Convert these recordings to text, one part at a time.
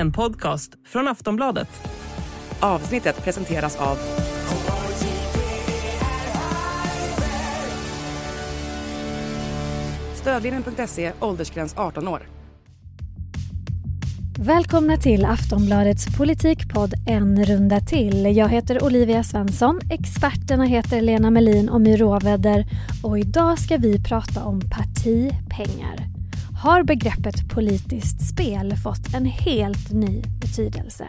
en podcast från Aftonbladet. Avsnittet presenteras av Stödlinjen.se, åldersgräns 18 år. Välkomna till Aftonbladets politikpodd En runda till. Jag heter Olivia Svensson, experterna heter Lena Melin och My Råväder och idag ska vi prata om partipengar. Har begreppet politiskt spel fått en helt ny betydelse?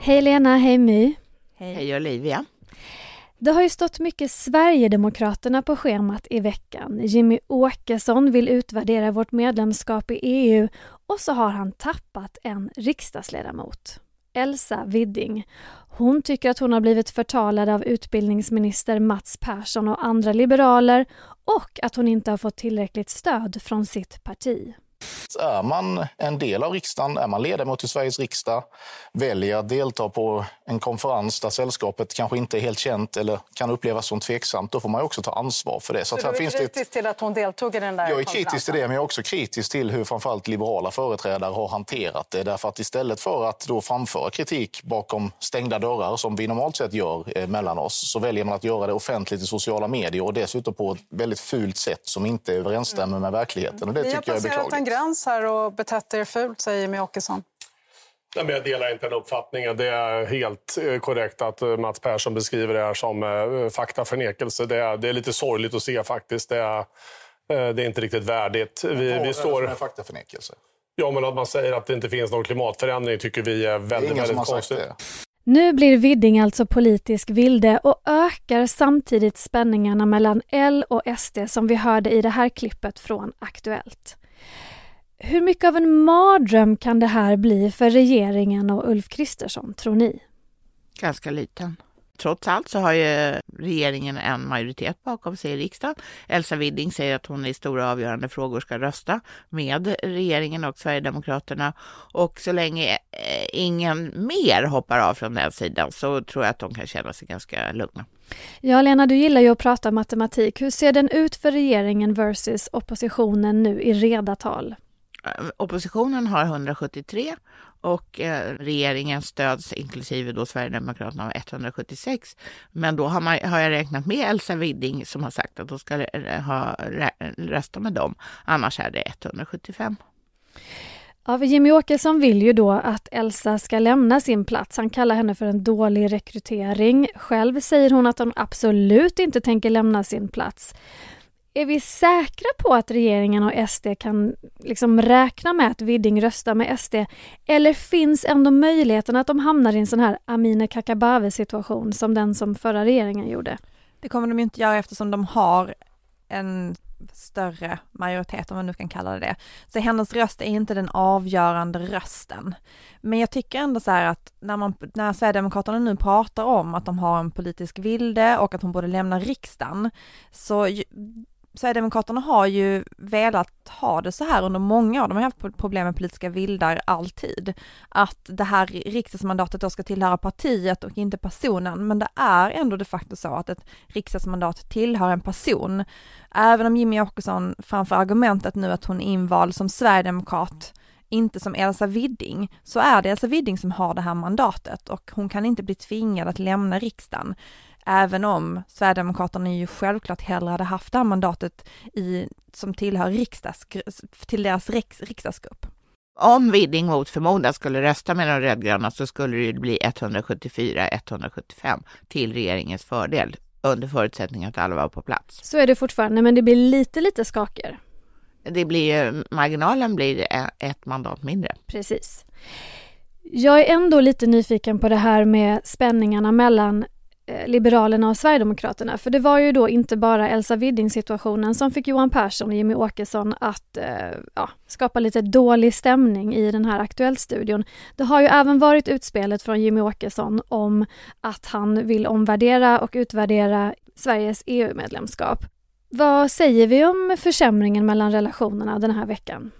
Hej Lena, hej My. Hej. Hej Olivia. Det har ju stått mycket Sverigedemokraterna på schemat i veckan. Jimmy Åkesson vill utvärdera vårt medlemskap i EU och så har han tappat en riksdagsledamot. Elsa Widding. Hon tycker att hon har blivit förtalad av utbildningsminister Mats Persson och andra liberaler och att hon inte har fått tillräckligt stöd från sitt parti. Är man en del av riksdagen, är man ledamot i Sveriges riksdag, väljer att delta på en konferens där sällskapet kanske inte är helt känt eller kan upplevas som tveksamt, då får man också ta ansvar för det. Så, så du är finns kritisk ett... till att hon deltog i den där Jag är kritisk till det, men jag är också kritisk till hur framförallt liberala företrädare har hanterat det. Därför att istället för att då framföra kritik bakom stängda dörrar, som vi normalt sett gör eh, mellan oss, så väljer man att göra det offentligt i sociala medier och dessutom på ett väldigt fult sätt som inte överensstämmer mm. med verkligheten. Och det tycker jag är beklagligt. Gräns här och betett er fult, säger Jimmie Åkesson. Nej, men jag delar inte den uppfattningen. Det är helt eh, korrekt att eh, Mats Persson beskriver det här som eh, faktaförnekelse. Det är, det är lite sorgligt att se faktiskt. Det är, det är inte riktigt värdigt. Vi, vi står... är faktaförnekelse? Ja, men att man säger att det inte finns någon klimatförändring tycker vi är väldigt, väldigt konstigt. Nu blir Widding alltså politisk vilde och ökar samtidigt spänningarna mellan L och SD som vi hörde i det här klippet från Aktuellt. Hur mycket av en mardröm kan det här bli för regeringen och Ulf Kristersson, tror ni? Ganska liten. Trots allt så har ju regeringen en majoritet bakom sig i riksdagen. Elsa Widding säger att hon i stora avgörande frågor ska rösta med regeringen och Sverigedemokraterna. Och så länge eh, ingen mer hoppar av från den sidan så tror jag att de kan känna sig ganska lugna. Ja, Lena, du gillar ju att prata matematik. Hur ser den ut för regeringen versus oppositionen nu i reda tal? Eh, oppositionen har 173 och eh, regeringen stöds inklusive då Sverigedemokraterna av 176. Men då har, man, har jag räknat med Elsa Widding som har sagt att de ska eh, ha, rösta med dem. Annars är det 175. Ja, Jimmy Åkesson vill ju då att Elsa ska lämna sin plats. Han kallar henne för en dålig rekrytering. Själv säger hon att hon absolut inte tänker lämna sin plats. Är vi säkra på att regeringen och SD kan liksom räkna med att Widding röstar med SD? Eller finns ändå möjligheten att de hamnar i en sån här Amineh Kakabaveh situation som den som förra regeringen gjorde? Det kommer de inte göra eftersom de har en större majoritet, om man nu kan kalla det det. Så hennes röst är inte den avgörande rösten. Men jag tycker ändå så här att när, man, när Sverigedemokraterna nu pratar om att de har en politisk vilde och att hon borde lämna riksdagen, så Sverigedemokraterna har ju velat ha det så här under många år, de har haft problem med politiska vildar alltid. Att det här riksdagsmandatet då ska tillhöra partiet och inte personen, men det är ändå de facto så att ett riksdagsmandat tillhör en person. Även om Jimmy Åkesson framför argumentet nu att hon är invald som sverigedemokrat, inte som Elsa Widding, så är det Elsa Widding som har det här mandatet och hon kan inte bli tvingad att lämna riksdagen. Även om Sverigedemokraterna ju självklart hellre hade haft det här mandatet i, som tillhör riksdags, till deras riks, riksdagsgrupp. Om Widding mot förmodan skulle rösta med de rödgröna så skulle det bli 174-175 till regeringens fördel under förutsättning att alla var på plats. Så är det fortfarande, men det blir lite, lite skaker. Det blir, marginalen blir ett mandat mindre. Precis. Jag är ändå lite nyfiken på det här med spänningarna mellan Eh, Liberalerna och Sverigedemokraterna. För det var ju då inte bara Elsa Widding-situationen som fick Johan Persson och Jimmy Åkesson att eh, ja, skapa lite dålig stämning i den här Aktuellt-studion. Det har ju även varit utspelet från Jimmy Åkesson om att han vill omvärdera och utvärdera Sveriges EU-medlemskap. Vad säger vi om försämringen mellan relationerna den här veckan?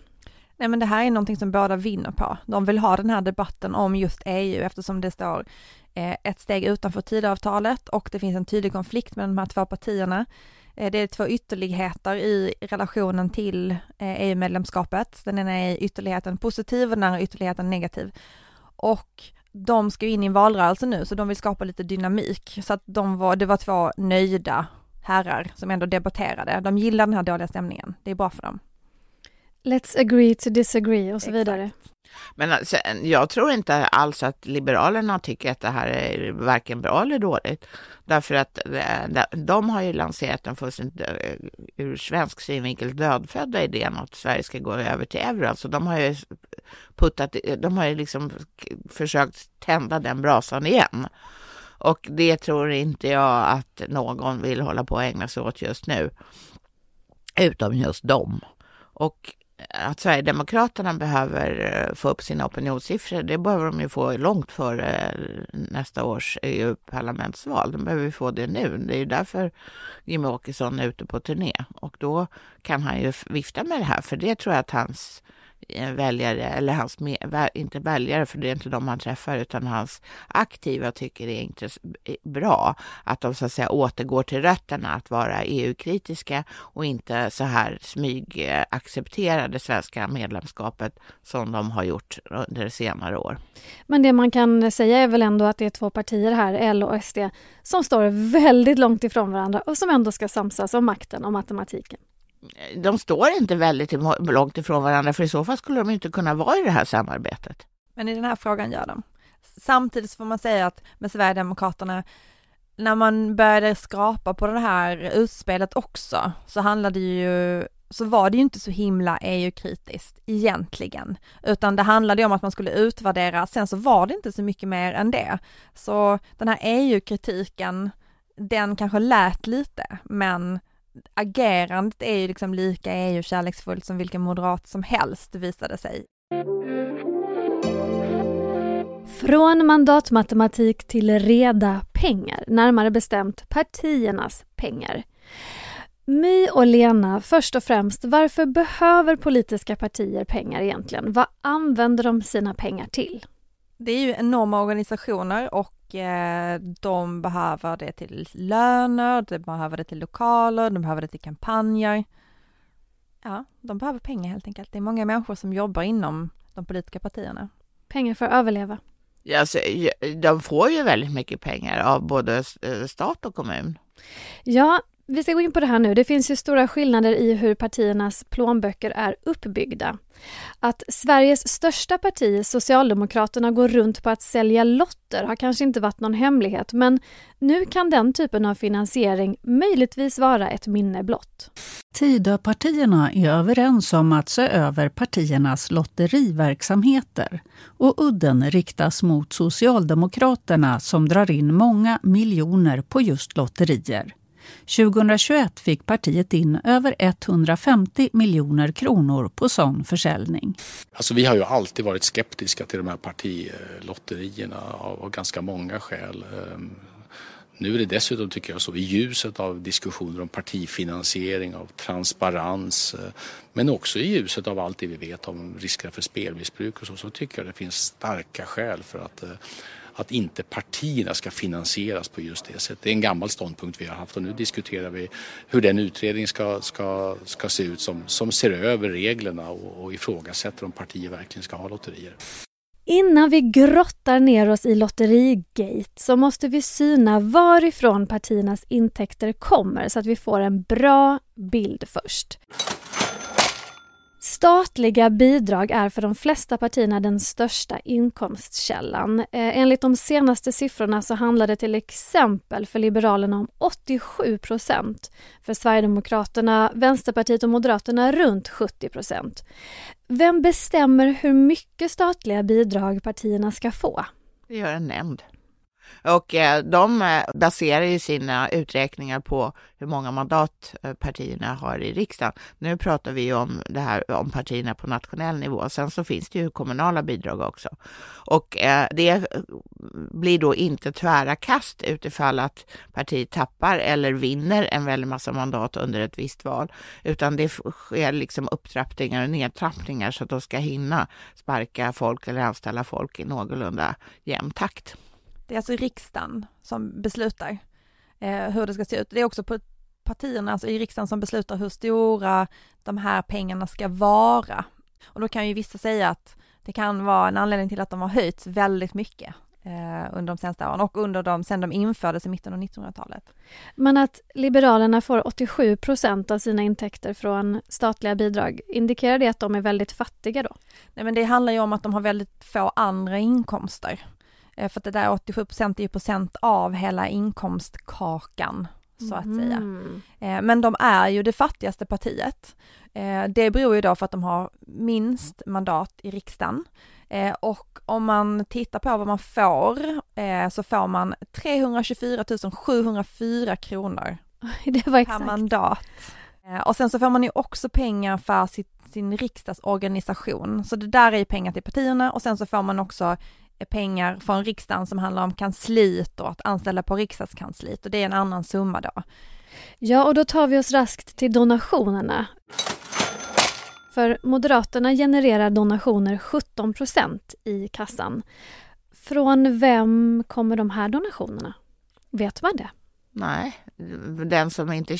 Nej men det här är någonting som båda vinner på. De vill ha den här debatten om just EU eftersom det står ett steg utanför Tidöavtalet och det finns en tydlig konflikt mellan de här två partierna. Eh, det är två ytterligheter i relationen till eh, EU-medlemskapet. Den ena är ytterligheten positiv och den andra ytterligheten negativ. Och de ska ju in i en valrörelse nu så de vill skapa lite dynamik. Så att de var, det var två nöjda herrar som ändå debatterade. De gillar den här dåliga stämningen. Det är bra för dem. Let's agree to disagree och så Exakt. vidare. Men sen, jag tror inte alls att Liberalerna tycker att det här är varken bra eller dåligt. Därför att eh, de har ju lanserat den fullständigt eh, ur svensk synvinkel dödfödda idén att Sverige ska gå över till euro. Alltså de har ju puttat, eh, de har ju liksom försökt tända den brasan igen. Och det tror inte jag att någon vill hålla på och ägna sig åt just nu. Utom just dem. Och att Sverigedemokraterna behöver eh, få upp sina opinionssiffror, det behöver de ju få långt före eh, nästa års EU-parlamentsval. De behöver få det nu. Det är ju därför Jimmie Åkesson är ute på turné. Och då kan han ju vifta med det här, för det tror jag att hans eh, Eh, väljare, eller hans, inte väljare, för det är inte de han träffar, utan hans aktiva tycker det är inte eh, bra att de så att säga återgår till rötterna, att vara EU-kritiska och inte så här smygacceptera det svenska medlemskapet som de har gjort under senare år. Men det man kan säga är väl ändå att det är två partier här, L och SD, som står väldigt långt ifrån varandra och som ändå ska samsas om makten och matematiken de står inte väldigt långt ifrån varandra, för i så fall skulle de inte kunna vara i det här samarbetet. Men i den här frågan gör de. Samtidigt får man säga att med Sverigedemokraterna, när man började skrapa på det här utspelet också, så handlade det ju så var det ju inte så himla EU-kritiskt egentligen, utan det handlade ju om att man skulle utvärdera, sen så var det inte så mycket mer än det. Så den här EU-kritiken, den kanske lät lite, men agerandet är ju liksom lika EU-kärleksfullt som vilken moderat som helst visade sig. Från mandatmatematik till reda pengar, närmare bestämt partiernas pengar. My och Lena, först och främst, varför behöver politiska partier pengar egentligen? Vad använder de sina pengar till? Det är ju enorma organisationer och de behöver det till löner, de behöver det till lokaler, de behöver det till kampanjer. Ja, de behöver pengar helt enkelt. Det är många människor som jobbar inom de politiska partierna. Pengar för att överleva. Ja, alltså, de får ju väldigt mycket pengar av både stat och kommun. Ja, vi ska gå in på det här nu. Det finns ju stora skillnader i hur partiernas plånböcker är uppbyggda. Att Sveriges största parti, Socialdemokraterna, går runt på att sälja lotter har kanske inte varit någon hemlighet, men nu kan den typen av finansiering möjligtvis vara ett minne blott. Tidöpartierna är överens om att se över partiernas lotteriverksamheter och udden riktas mot Socialdemokraterna som drar in många miljoner på just lotterier. 2021 fick partiet in över 150 miljoner kronor på sån försäljning. Alltså vi har ju alltid varit skeptiska till de här partilotterierna av ganska många skäl. Ehm, nu är det dessutom, tycker jag, så i ljuset av diskussioner om partifinansiering, av transparens, eh, men också i ljuset av allt det vi vet om risker för spelmissbruk och så, så tycker jag det finns starka skäl för att eh, att inte partierna ska finansieras på just det sättet. Det är en gammal ståndpunkt vi har haft och nu diskuterar vi hur den utredning ska, ska, ska se ut som, som ser över reglerna och, och ifrågasätter om partier verkligen ska ha lotterier. Innan vi grottar ner oss i lotterigate så måste vi syna varifrån partiernas intäkter kommer så att vi får en bra bild först. Statliga bidrag är för de flesta partierna den största inkomstkällan. Eh, enligt de senaste siffrorna så handlar det till exempel för Liberalerna om 87 procent. För Sverigedemokraterna, Vänsterpartiet och Moderaterna runt 70 procent. Vem bestämmer hur mycket statliga bidrag partierna ska få? Det gör en nämnd. Och eh, de eh, baserar ju sina uträkningar på hur många mandat eh, partierna har i riksdagen. Nu pratar vi ju om det här om partierna på nationell nivå. Sen så finns det ju kommunala bidrag också. Och det blir då inte tvära kast utifall att partiet tappar eller vinner en väldig massa mandat under ett visst val, utan det sker liksom upptrappningar och nedtrappningar så att de ska hinna sparka folk eller anställa folk i någorlunda jämn takt. Det är alltså riksdagen som beslutar eh, hur det ska se ut. Det är också på partierna, alltså i riksdagen som beslutar hur stora de här pengarna ska vara. Och då kan ju vissa säga att det kan vara en anledning till att de har höjts väldigt mycket eh, under de senaste åren och under de, sen de infördes i mitten av 1900-talet. Men att Liberalerna får 87 procent av sina intäkter från statliga bidrag, indikerar det att de är väldigt fattiga då? Nej men det handlar ju om att de har väldigt få andra inkomster. Eh, för att det där 87 procent är ju procent av hela inkomstkakan så att säga. Mm. Men de är ju det fattigaste partiet. Eh, det beror ju då för att de har minst mandat i riksdagen. Och om man tittar på vad man får så får man 324 704 kronor det var exakt. per mandat. Och sen så får man ju också pengar för sitt, sin riksdagsorganisation. Så det där är ju pengar till partierna och sen så får man också pengar från riksdagen som handlar om kansliet och att anställa på riksdagskansliet och det är en annan summa då. Ja, och då tar vi oss raskt till donationerna. För Moderaterna genererar donationer 17 procent i kassan. Från vem kommer de här donationerna? Vet man det? Nej, den som inte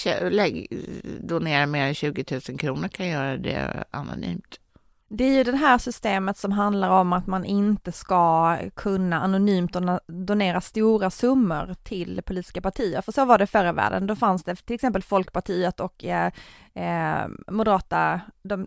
donerar mer än 20 000 kronor kan göra det anonymt. Det är ju det här systemet som handlar om att man inte ska kunna anonymt donera stora summor till politiska partier, för så var det förr i världen. Då fanns det till exempel Folkpartiet och eh, eh, Moderata, de,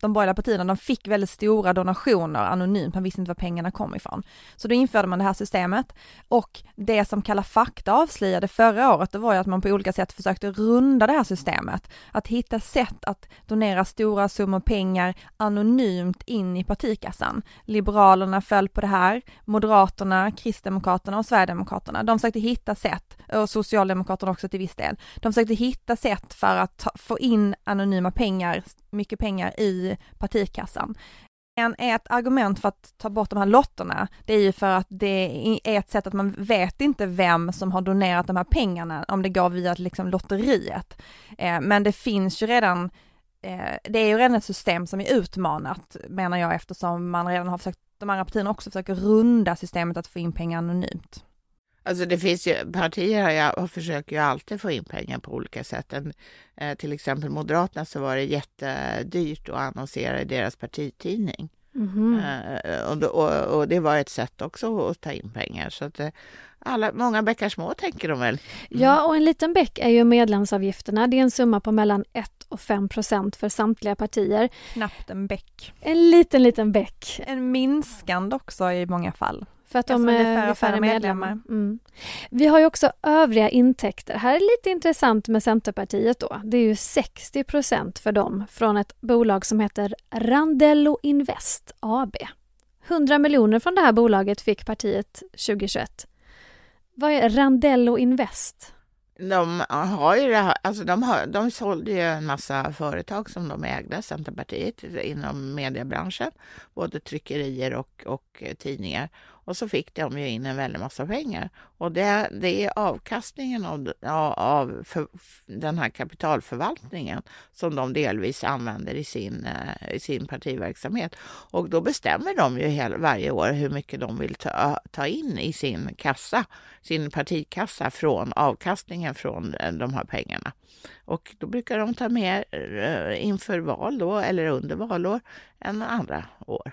de borgerliga partierna, de fick väldigt stora donationer anonymt, man visste inte var pengarna kom ifrån. Så då införde man det här systemet och det som Kalla fakta avslöjade förra året, det var ju att man på olika sätt försökte runda det här systemet, att hitta sätt att donera stora summor pengar anonymt in i partikassan. Liberalerna föll på det här, Moderaterna, Kristdemokraterna och Sverigedemokraterna, de försökte hitta sätt, och Socialdemokraterna också till viss del, de försökte hitta sätt för att ta, få in in anonyma pengar, mycket pengar i partikassan. En, ett argument för att ta bort de här lotterna, det är ju för att det är ett sätt att man vet inte vem som har donerat de här pengarna, om det går via liksom lotteriet. Eh, men det finns ju redan, eh, det är ju redan ett system som är utmanat, menar jag, eftersom man redan har försökt, de andra partierna också försöker runda systemet att få in pengar anonymt. Alltså det finns ju, partier jag, försöker ju alltid få in pengar på olika sätt. En, eh, till exempel Moderaterna så var det jättedyrt att annonsera i deras partitidning. Mm. Eh, och, och, och, det var ett sätt också att ta in pengar. Så att, eh, alla, många bäckar små tänker de väl. Mm. Ja, och en liten bäck är ju medlemsavgifterna. Det är en summa på mellan 1 och 5 procent för samtliga partier. Knappt en bäck. En liten, liten bäck. En minskande också i många fall. För att de är färre, färre medlemmar. medlemmar. Mm. Vi har ju också övriga intäkter. Här är lite intressant med Centerpartiet då. Det är ju 60 procent för dem från ett bolag som heter Randello Invest AB. 100 miljoner från det här bolaget fick partiet 2021. Vad är Randello Invest? De har ju det här, alltså de, har, de sålde ju en massa företag som de ägde, Centerpartiet, inom mediebranschen. Både tryckerier och, och tidningar. Och så fick de ju in en väldig massa pengar. Och det, det är avkastningen av, av för, den här kapitalförvaltningen som de delvis använder i sin, eh, i sin partiverksamhet. Och då bestämmer de ju hela, varje år hur mycket de vill ta, ta in i sin kassa, sin partikassa från avkastningen från eh, de här pengarna. Och då brukar de ta mer eh, inför val då, eller under valår än andra år.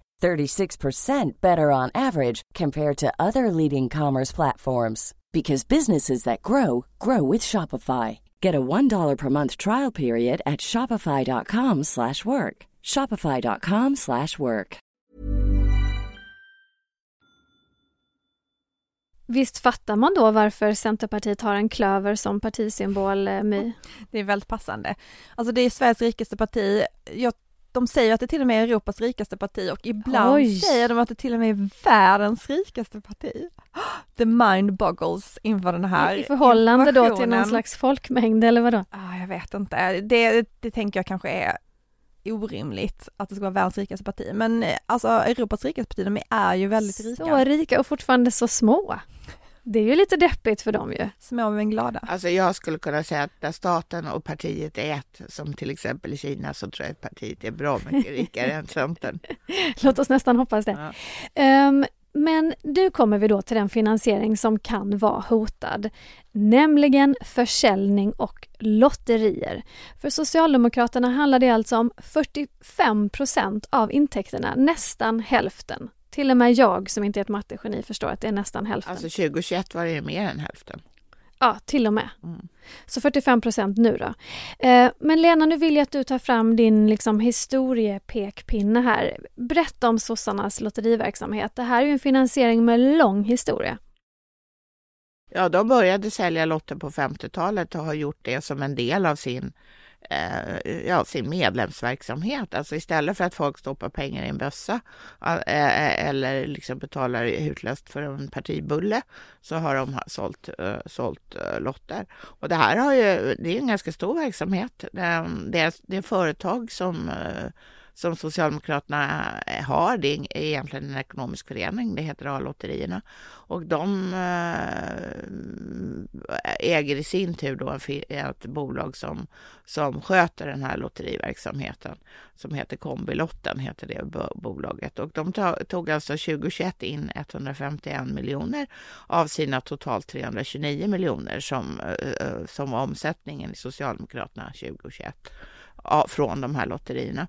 36% better on average compared to other leading commerce platforms because businesses that grow grow with Shopify. Get a $1 per month trial period at shopify.com/work. shopify.com/work. Visst fattar man då varför Centerpartiet har en klöver som partisymbol, eh, My? Det är väldigt passande. Alltså det är Sveriges rikaste parti. Jag de säger att det till och med är Europas rikaste parti och ibland Oj. säger de att det till och med är världens rikaste parti. The mind boggles inför den här I förhållande då till någon slags folkmängd eller vadå? Ah, jag vet inte, det, det tänker jag kanske är orimligt att det ska vara världens rikaste parti. Men eh, alltså Europas rikaste parti, de är ju väldigt rika. Så rika och fortfarande så små. Det är ju lite deppigt för dem ju. Små men glada. Alltså jag skulle kunna säga att där staten och partiet är ett, som till exempel i Kina, så tror jag att partiet är bra mycket rikare än Centern. Låt oss nästan hoppas det. Ja. Um, men nu kommer vi då till den finansiering som kan vara hotad, nämligen försäljning och lotterier. För Socialdemokraterna handlar det alltså om 45 procent av intäkterna, nästan hälften. Till och med jag som inte är ett mattegeni förstår att det är nästan hälften. Alltså 2021 var det mer än hälften. Ja, till och med. Mm. Så 45 procent nu då. Eh, men Lena, nu vill jag att du tar fram din liksom, historiepekpinne här. Berätta om sossarnas lotteriverksamhet. Det här är ju en finansiering med lång historia. Ja, de började sälja lotter på 50-talet och har gjort det som en del av sin eh, ja, sin medlemsverksamhet. Alltså istället för att folk stoppar pengar i en bössa eh, eh, eller liksom betalar utlöst för en partibulle så har de sålt, eh, sålt eh, lotter. Och det här har ju, det är en ganska stor verksamhet. Ehm, det är, det är företag som eh, som Socialdemokraterna eh, har. Det är egentligen en ekonomisk förening, det heter A-lotterierna. Och de eh, äger i sin tur då ett bolag som, som sköter den här lotteriverksamheten som heter Kombilotten, heter det bolaget. Och de tog alltså 2021 in 151 miljoner av sina totalt 329 miljoner som, eh, som var omsättningen i Socialdemokraterna 2021 från de här lotterierna.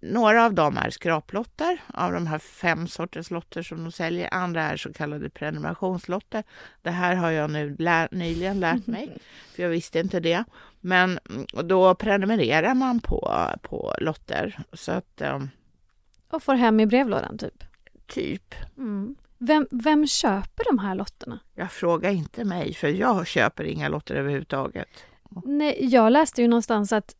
Några av dem är skraplotter av de här fem sorters lotter som de säljer. Andra är så kallade prenumerationslotter. Det här har jag nu lär, nyligen lärt mig, för jag visste inte det. Men då prenumererar man på, på lotter. Så att, um, och får hem i brevlådan typ? Typ. Mm. Vem, vem köper de här lotterna? Jag frågar inte mig, för jag köper inga lotter överhuvudtaget. Nej, jag läste ju någonstans att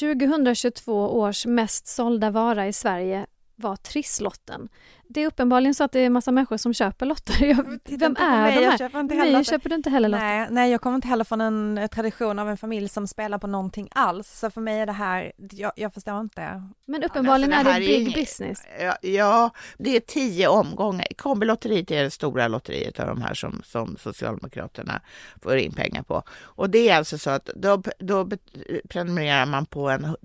2022 års mest sålda vara i Sverige var trisslotten. Det är uppenbarligen så att det är massa människor som köper lotter. Jag, vem är de här? Jag köper inte heller, nej, köper du inte heller lotter? Nej, nej, jag kommer inte heller från en eh, tradition av en familj som spelar på någonting alls. Så för mig är det här, jag, jag förstår inte. Men uppenbarligen alltså, det är det big är, business. Ja, ja, det är tio omgångar. Kombilotteriet är det stora lotteriet av de här som, som Socialdemokraterna får in pengar på. Och det är alltså så att då, då prenumererar man på en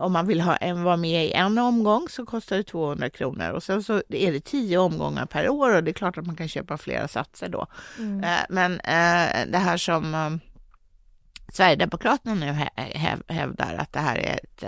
om man vill ha en, vara med i en omgång så kostar det 200 kronor och sen så är det tio omgångar per år och det är klart att man kan köpa flera satser då. Mm. Eh, men eh, det här som eh, Sverigedemokraterna nu hävdar att det här är ett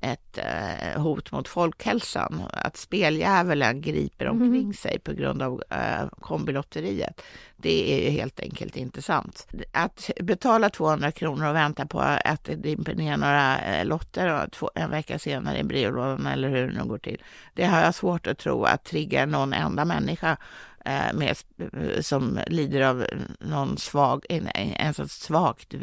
ett eh, hot mot folkhälsan. Att speldjävulen griper mhm. omkring mm. sig på grund av eh, kombilotteriet. Det är ju helt enkelt inte sant. Att betala 200 kronor och vänta på att det dimper ner några eh, lotter två, en vecka senare i brevlådan eller hur det nu går till. Det har jag svårt att tro att triggar någon enda människa med, som lider av någon svag, en, en sorts svagt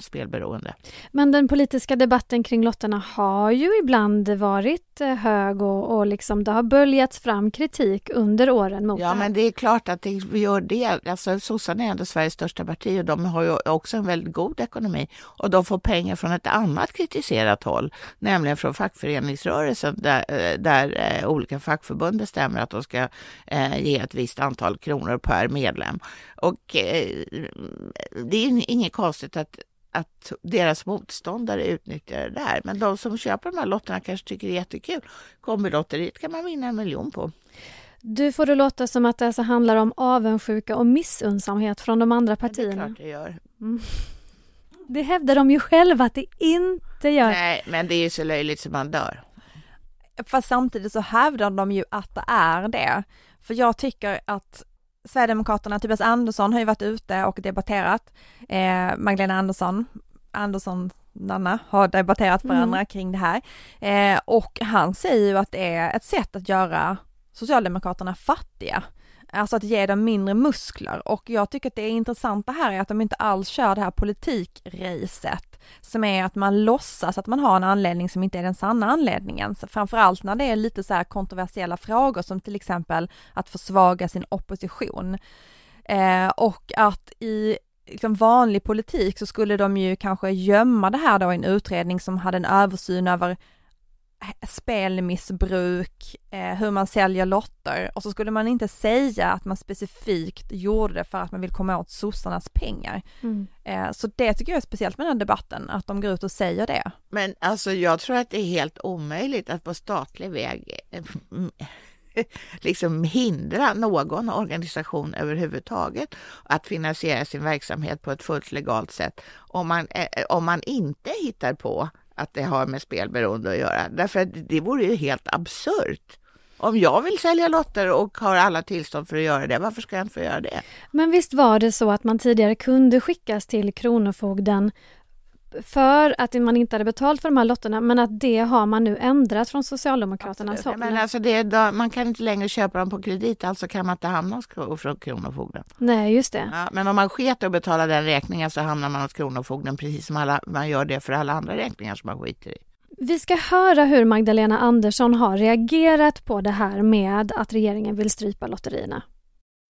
spelberoende. Men den politiska debatten kring lotterna har ju ibland varit eh, hög och, och liksom det har böljats fram kritik under åren mot Ja, det men det är klart att det gör det. Alltså, sossarna är ändå Sveriges största parti och de har ju också en väldigt god ekonomi och de får pengar från ett annat kritiserat håll, nämligen från fackföreningsrörelsen där, eh, där olika fackförbund bestämmer att de ska eh, ge ett visst antal kronor per medlem. Och eh, det är inget konstigt att att deras motståndare utnyttjar det där. Men de som köper de här lotterna kanske tycker det är jättekul. Kombilotteriet kan man vinna en miljon på. Du får det låta som att det alltså handlar om avundsjuka och missunnsamhet från de andra partierna. Ja, det är klart det gör. Mm. Det hävdar de ju själva att det inte gör. Nej, men det är ju så löjligt som man dör. fast samtidigt så hävdar de ju att det är det. För jag tycker att Sverigedemokraterna, Tobias Andersson har ju varit ute och debatterat, eh, Magdalena Andersson, Andersson Nanna har debatterat varandra mm. kring det här. Eh, och han säger ju att det är ett sätt att göra Socialdemokraterna fattiga. Alltså att ge dem mindre muskler och jag tycker att det är intressanta här är att de inte alls kör det här politikracet som är att man låtsas att man har en anledning som inte är den sanna anledningen. Så framförallt när det är lite så här kontroversiella frågor som till exempel att försvaga sin opposition. Eh, och att i liksom vanlig politik så skulle de ju kanske gömma det här då i en utredning som hade en översyn över spelmissbruk, eh, hur man säljer lotter och så skulle man inte säga att man specifikt gjorde det för att man vill komma åt sossarnas pengar. Mm. Eh, så det tycker jag är speciellt med den debatten, att de går ut och säger det. Men alltså jag tror att det är helt omöjligt att på statlig väg eh, liksom hindra någon organisation överhuvudtaget att finansiera sin verksamhet på ett fullt legalt sätt om man, eh, om man inte hittar på att det har med spelberoende att göra. Därför att det vore ju helt absurt. Om jag vill sälja lotter och har alla tillstånd för att göra det, varför ska jag inte få göra det? Men visst var det så att man tidigare kunde skickas till Kronofogden för att man inte hade betalt för de här lotterna men att det har man nu ändrat från Socialdemokraternas håll. Men alltså det, man kan inte längre köpa dem på kredit, alltså kan man inte hamna hos Kronofogden. Nej, just det. Ja, men om man sket att betala den räkningen så hamnar man hos Kronofogden precis som alla, man gör det för alla andra räkningar som man skiter i. Vi ska höra hur Magdalena Andersson har reagerat på det här med att regeringen vill strypa lotterierna.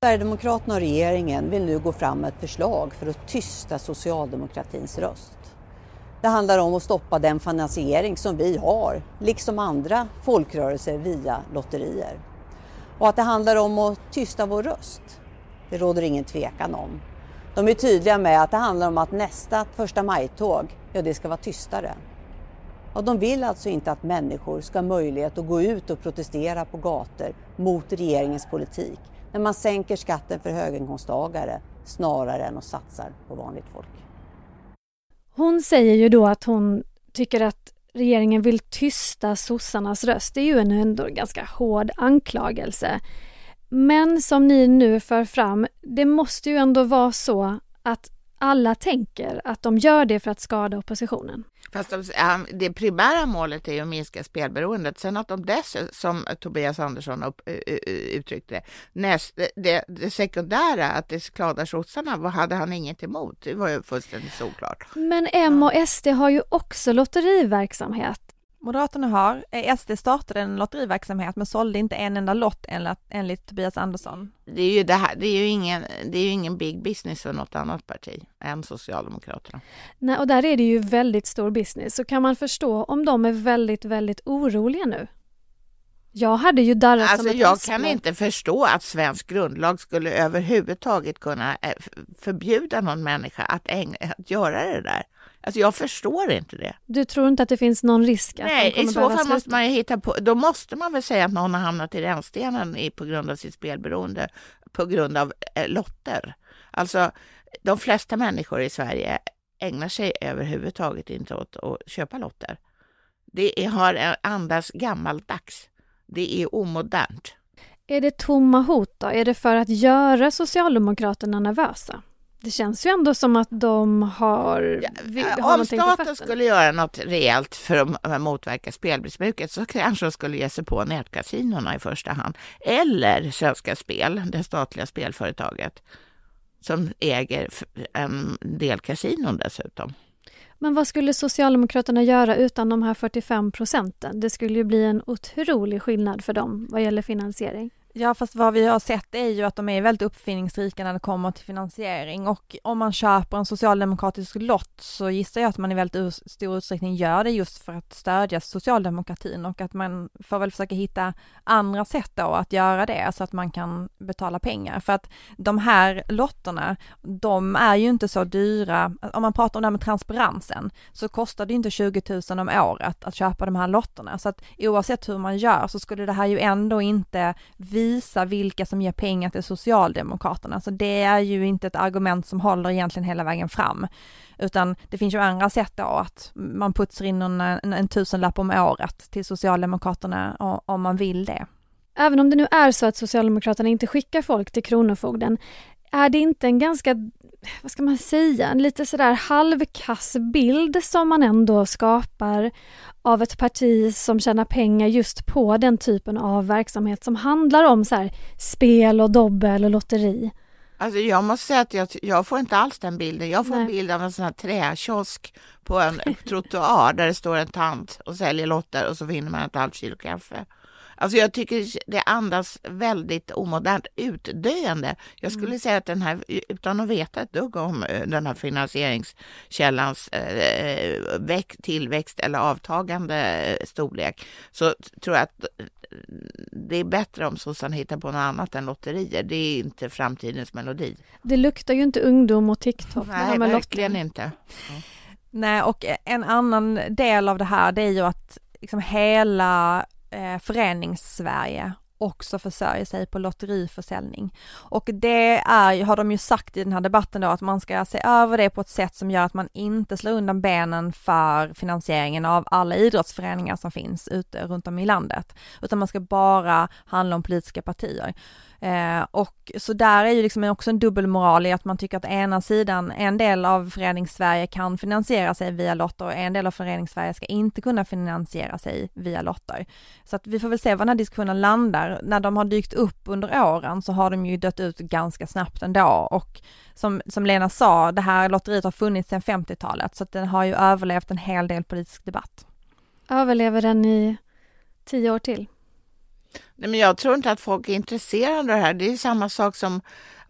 Sverigedemokraterna och regeringen vill nu gå fram med ett förslag för att tysta socialdemokratins röst. Det handlar om att stoppa den finansiering som vi har, liksom andra folkrörelser via lotterier. Och att det handlar om att tysta vår röst, det råder ingen tvekan om. De är tydliga med att det handlar om att nästa första majtåg, ja det ska vara tystare. Och de vill alltså inte att människor ska ha möjlighet att gå ut och protestera på gator mot regeringens politik när man sänker skatten för höginkomsttagare snarare än att satsa på vanligt folk. Hon säger ju då att hon tycker att regeringen vill tysta sossarnas röst. Det är ju en ändå ganska hård anklagelse. Men som ni nu för fram, det måste ju ändå vara så att alla tänker att de gör det för att skada oppositionen. Fast det primära målet är ju att minska spelberoendet. Sen att de dess, som Tobias Andersson upp, uttryckte det, näst, det, det sekundära, att det skadar sossarna, vad hade han inget emot? Det var ju fullständigt såklart. Men M och SD har ju också lotteriverksamhet. Moderaterna har, eh, SD startade en lotteriverksamhet men sålde inte en enda lott enligt, enligt Tobias Andersson. Det är ju det här, det är ju ingen, det är ju ingen big business för något annat parti än Socialdemokraterna. Nej, och där är det ju väldigt stor business, så kan man förstå om de är väldigt, väldigt oroliga nu? Jag hade ju darrat alltså, som ett Jag kan inte förstå att svensk grundlag skulle överhuvudtaget kunna eh, förbjuda någon människa att, ägna, att göra det där. Alltså jag förstår inte det. Du tror inte att det finns någon risk? Att Nej, i så fall måste man ju hitta på, då måste man väl säga att någon har hamnat i rännstenen på grund av sitt spelberoende, på grund av eh, lotter. Alltså, de flesta människor i Sverige ägnar sig överhuvudtaget inte åt att köpa lotter. Det är, har andas gammaldags. Det är omodernt. Är det tomma hot då? Är det för att göra Socialdemokraterna nervösa? Det känns ju ändå som att de har... Ja, har om staten skulle göra något rejält för att motverka spelmissbruket så kanske de skulle ge sig på nätkasinorna i första hand. Eller Svenska Spel, det statliga spelföretaget som äger en del kasinon dessutom. Men vad skulle Socialdemokraterna göra utan de här 45 procenten? Det skulle ju bli en otrolig skillnad för dem vad gäller finansiering. Ja fast vad vi har sett är ju att de är väldigt uppfinningsrika när det kommer till finansiering. Och om man köper en socialdemokratisk lott så gissar jag att man i väldigt stor utsträckning gör det just för att stödja socialdemokratin. Och att man får väl försöka hitta andra sätt då att göra det så att man kan betala pengar. För att de här lotterna de är ju inte så dyra, om man pratar om det här med transparensen så kostar det inte 20 000 om året att köpa de här lotterna. Så att oavsett hur man gör så skulle det här ju ändå inte vi visa vilka som ger pengar till Socialdemokraterna. Så det är ju inte ett argument som håller egentligen hela vägen fram. Utan det finns ju andra sätt då att man putsar in en, en, en tusenlapp om året till Socialdemokraterna om man vill det. Även om det nu är så att Socialdemokraterna inte skickar folk till Kronofogden, är det inte en ganska, vad ska man säga, en lite sådär halvkass bild som man ändå skapar av ett parti som tjänar pengar just på den typen av verksamhet som handlar om så här, spel och dobbel och lotteri? Alltså jag måste säga att jag, jag får inte alls den bilden. Jag får Nej. en bild av en sån här träkiosk på en trottoar där det står en tant och säljer lotter och så vinner man ett halvt kilo kaffe. Alltså jag tycker det andas väldigt omodernt utdöende. Jag skulle mm. säga att den här, utan att veta ett dugg om eh, den här finansieringskällans eh, tillväxt eller avtagande storlek, så tror jag att det är bättre om sossarna hittar på något annat än lotterier. Det är inte framtidens melodi. Det luktar ju inte ungdom och TikTok. Nej, verkligen lotter. inte. Mm. Nej, och en annan del av det här, det är ju att liksom hela eh, förenings-Sverige också försörjer sig på lotteriförsäljning. Och det är, har de ju sagt i den här debatten då att man ska se över det på ett sätt som gör att man inte slår undan benen för finansieringen av alla idrottsföreningar som finns ute runt om i landet, utan man ska bara handla om politiska partier. Eh, och så där är ju liksom också en dubbelmoral i att man tycker att ena sidan, en del av Föreningssverige kan finansiera sig via lotter och en del av Föreningssverige ska inte kunna finansiera sig via lotter. Så att vi får väl se var den här diskussionen landar. När de har dykt upp under åren så har de ju dött ut ganska snabbt ändå och som, som Lena sa, det här lotteriet har funnits sedan 50-talet så att den har ju överlevt en hel del politisk debatt. Överlever den i tio år till? Nej, men jag tror inte att folk är intresserade av det här. Det är samma sak som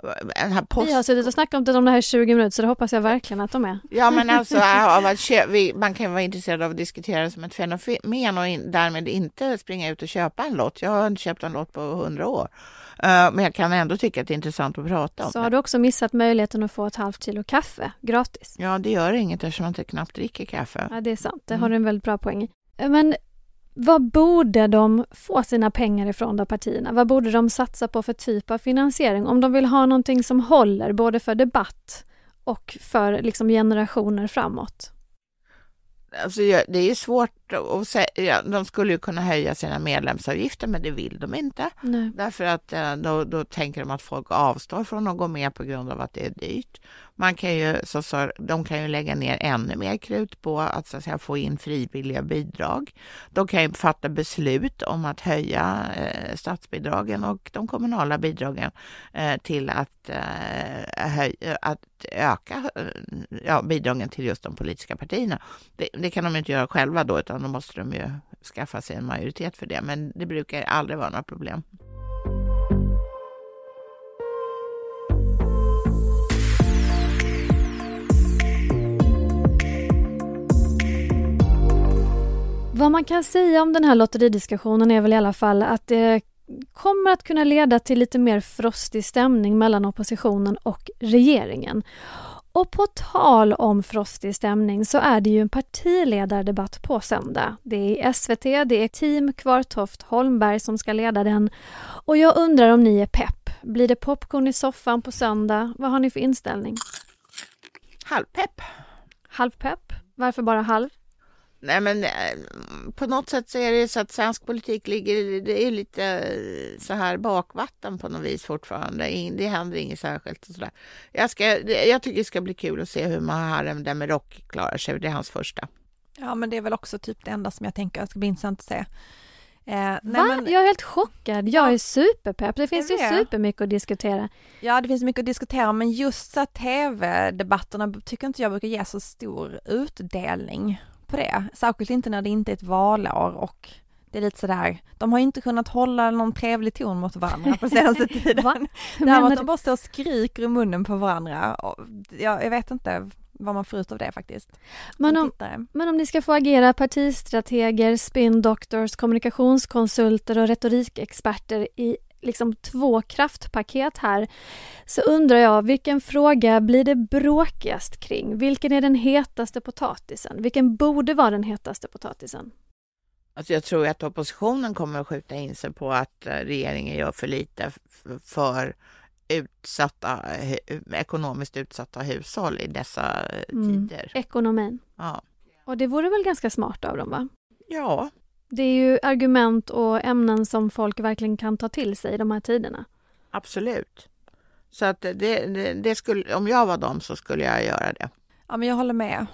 eh, den här post... Vi har suttit och snackat om det här i 20 minuter så det hoppas jag verkligen att de är. Ja men alltså av att man kan vara intresserad av att diskutera det som ett fenomen och in, därmed inte springa ut och köpa en lott. Jag har inte köpt en lott på 100 år. Uh, men jag kan ändå tycka att det är intressant att prata om Så det. har du också missat möjligheten att få ett halvt kilo kaffe gratis. Ja, det gör inget eftersom man inte knappt dricker kaffe. Ja, det är sant. Det har du en väldigt bra poäng Men vad borde de få sina pengar ifrån då partierna? Vad borde de satsa på för typ av finansiering? Om de vill ha någonting som håller både för debatt och för liksom generationer framåt. Alltså, det är svårt att säga. De skulle ju kunna höja sina medlemsavgifter, men det vill de inte. Nej. Därför att eh, då, då tänker de att folk avstår från att gå med på grund av att det är dyrt. Man kan ju, så, så, de kan ju lägga ner ännu mer krut på att, så att säga, få in frivilliga bidrag. De kan ju fatta beslut om att höja eh, statsbidragen och de kommunala bidragen eh, till att, eh, höj, att öka eh, ja, bidragen till just de politiska partierna. Det, det, kan de inte göra själva då, utan då måste de ju skaffa sig en majoritet för det. Men det brukar aldrig vara några problem. Vad man kan säga om den här lotteridiskussionen är väl i alla fall att det kommer att kunna leda till lite mer frostig stämning mellan oppositionen och regeringen. Och på tal om frostig stämning så är det ju en partiledardebatt på söndag. Det är SVT, det är Team Kvartoft Holmberg som ska leda den. Och jag undrar om ni är pepp. Blir det popcorn i soffan på söndag? Vad har ni för inställning? Halvpepp. Halvpepp? Varför bara halv? Nej men eh, på något sätt så är det så att svensk politik ligger, det är lite eh, så här bakvatten på något vis fortfarande. Det händer inget särskilt och sådär. Jag, ska, jag tycker det ska bli kul att se hur Muharrem Demirok klarar sig. Det är hans första. Ja men det är väl också typ det enda som jag tänker att ska bli intressant att se. Eh, Va? Men... Jag är helt chockad. Jag är superpepp. Det finns ju supermycket att diskutera. Ja, det finns mycket att diskutera, men just så tv-debatterna tycker inte jag brukar ge så stor utdelning på det. Särskilt inte när det inte är ett valår och det är lite sådär, de har ju inte kunnat hålla någon trevlig ton mot varandra på senaste tiden. Det här att de bara står och skriker i munnen på varandra. Jag, jag vet inte vad man får ut av det faktiskt. Men om, men om ni ska få agera partistrateger, spin doctors, kommunikationskonsulter och retorikexperter i liksom två kraftpaket här så undrar jag vilken fråga blir det bråkigast kring? Vilken är den hetaste potatisen? Vilken borde vara den hetaste potatisen? Alltså jag tror att oppositionen kommer att skjuta in sig på att eh, regeringen gör för lite för utsatta, ekonomiskt utsatta hushåll i dessa eh, mm. tider. Ekonomin. Ja. Och det vore väl ganska smart av dem, va? Ja. Det är ju argument och ämnen som folk verkligen kan ta till sig i de här tiderna. Absolut. Så att det, det, det skulle, om jag var dem så skulle jag göra det. Ja, men jag håller med.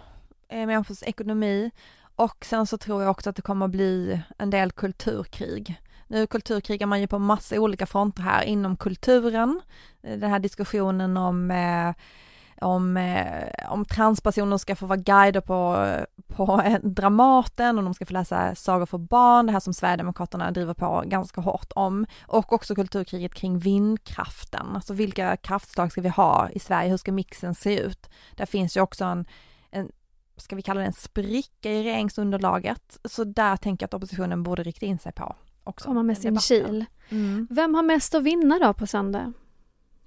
Eh, människors ekonomi och sen så tror jag också att det kommer att bli en del kulturkrig. Nu kulturkrigar man ju på massa olika fronter här inom kulturen. Eh, den här diskussionen om eh, om, eh, om transpersoner ska få vara guider på, på Dramaten och de ska få läsa sagor för barn, det här som Sverigedemokraterna driver på ganska hårt om. Och också kulturkriget kring vindkraften, alltså vilka kraftslag ska vi ha i Sverige, hur ska mixen se ut? Där finns ju också en, en ska vi kalla det en spricka i regeringsunderlaget. Så där tänker jag att oppositionen borde rikta in sig på. Också, Komma med sin kil. Mm. Vem har mest att vinna då på söndag?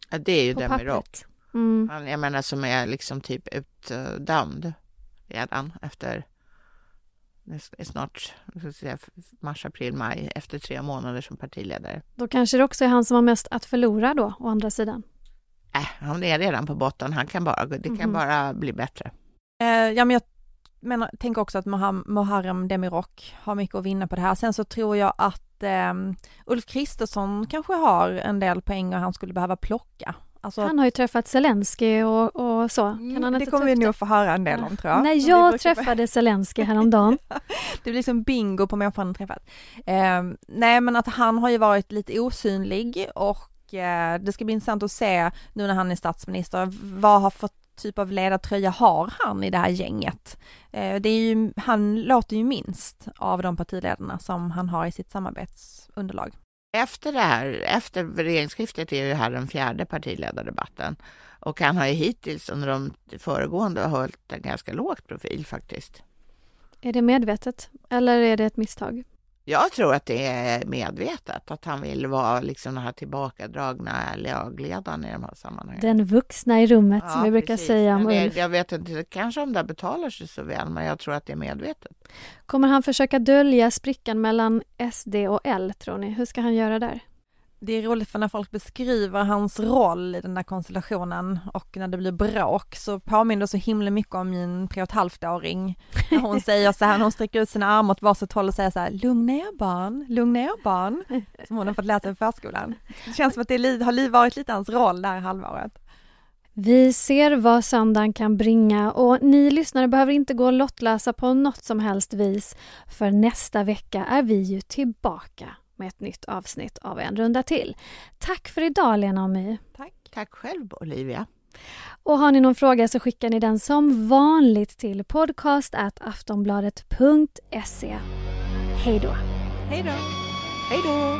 Ja, det är ju Demirok. Mm. Han, jag menar som är liksom typ utdömd redan efter snart säga, mars, april, maj efter tre månader som partiledare. Då kanske det också är han som har mest att förlora då, å andra sidan? Äh, han är redan på botten, han kan bara, det kan mm. bara bli bättre. Eh, ja, men jag menar, tänker också att Muharrem Demirok har mycket att vinna på det här. Sen så tror jag att eh, Ulf Kristersson kanske har en del poänger han skulle behöva plocka. Alltså, han har ju träffat Zelensky och, och så. Kan han mm, det kommer vi nog få höra en del om tror jag. Nej, jag träffade Zelensky häromdagen. det blir liksom bingo på människan han träffat. Eh, nej men att han har ju varit lite osynlig och eh, det ska bli intressant att se nu när han är statsminister, vad har fått typ av ledartröja har han i det här gänget? Eh, det är ju, han låter ju minst av de partiledarna som han har i sitt samarbetsunderlag. Efter det här, efter regeringsskiftet är det här den fjärde partiledardebatten och han har ju hittills under de föregående hållit en ganska låg profil faktiskt. Är det medvetet eller är det ett misstag? Jag tror att det är medvetet, att han vill vara liksom den här tillbakadragna lagledaren i de här sammanhangen. Den vuxna i rummet ja, som vi brukar precis. säga om Ulf. Jag vet inte, kanske om det betalar sig så väl, men jag tror att det är medvetet. Kommer han försöka dölja sprickan mellan SD och L, tror ni? Hur ska han göra där? Det är roligt för när folk beskriver hans roll i den där konstellationen och när det blir bråk så påminner det så himla mycket om min tre och ett halvt åring. När hon säger så här, när hon sträcker ut sina armar åt varsitt håll och säger så här, lugna er barn, lugna er barn, som hon har fått sig i förskolan. Det känns som att det har varit lite hans roll det här halvåret. Vi ser vad söndagen kan bringa och ni lyssnare behöver inte gå och lottlösa på något som helst vis för nästa vecka är vi ju tillbaka med ett nytt avsnitt av En runda till. Tack för idag Lena och My. Tack. Tack själv Olivia. Och har ni någon fråga så skickar ni den som vanligt till podcast.aftonbladet.se. Hej då! Hej då! Hej då!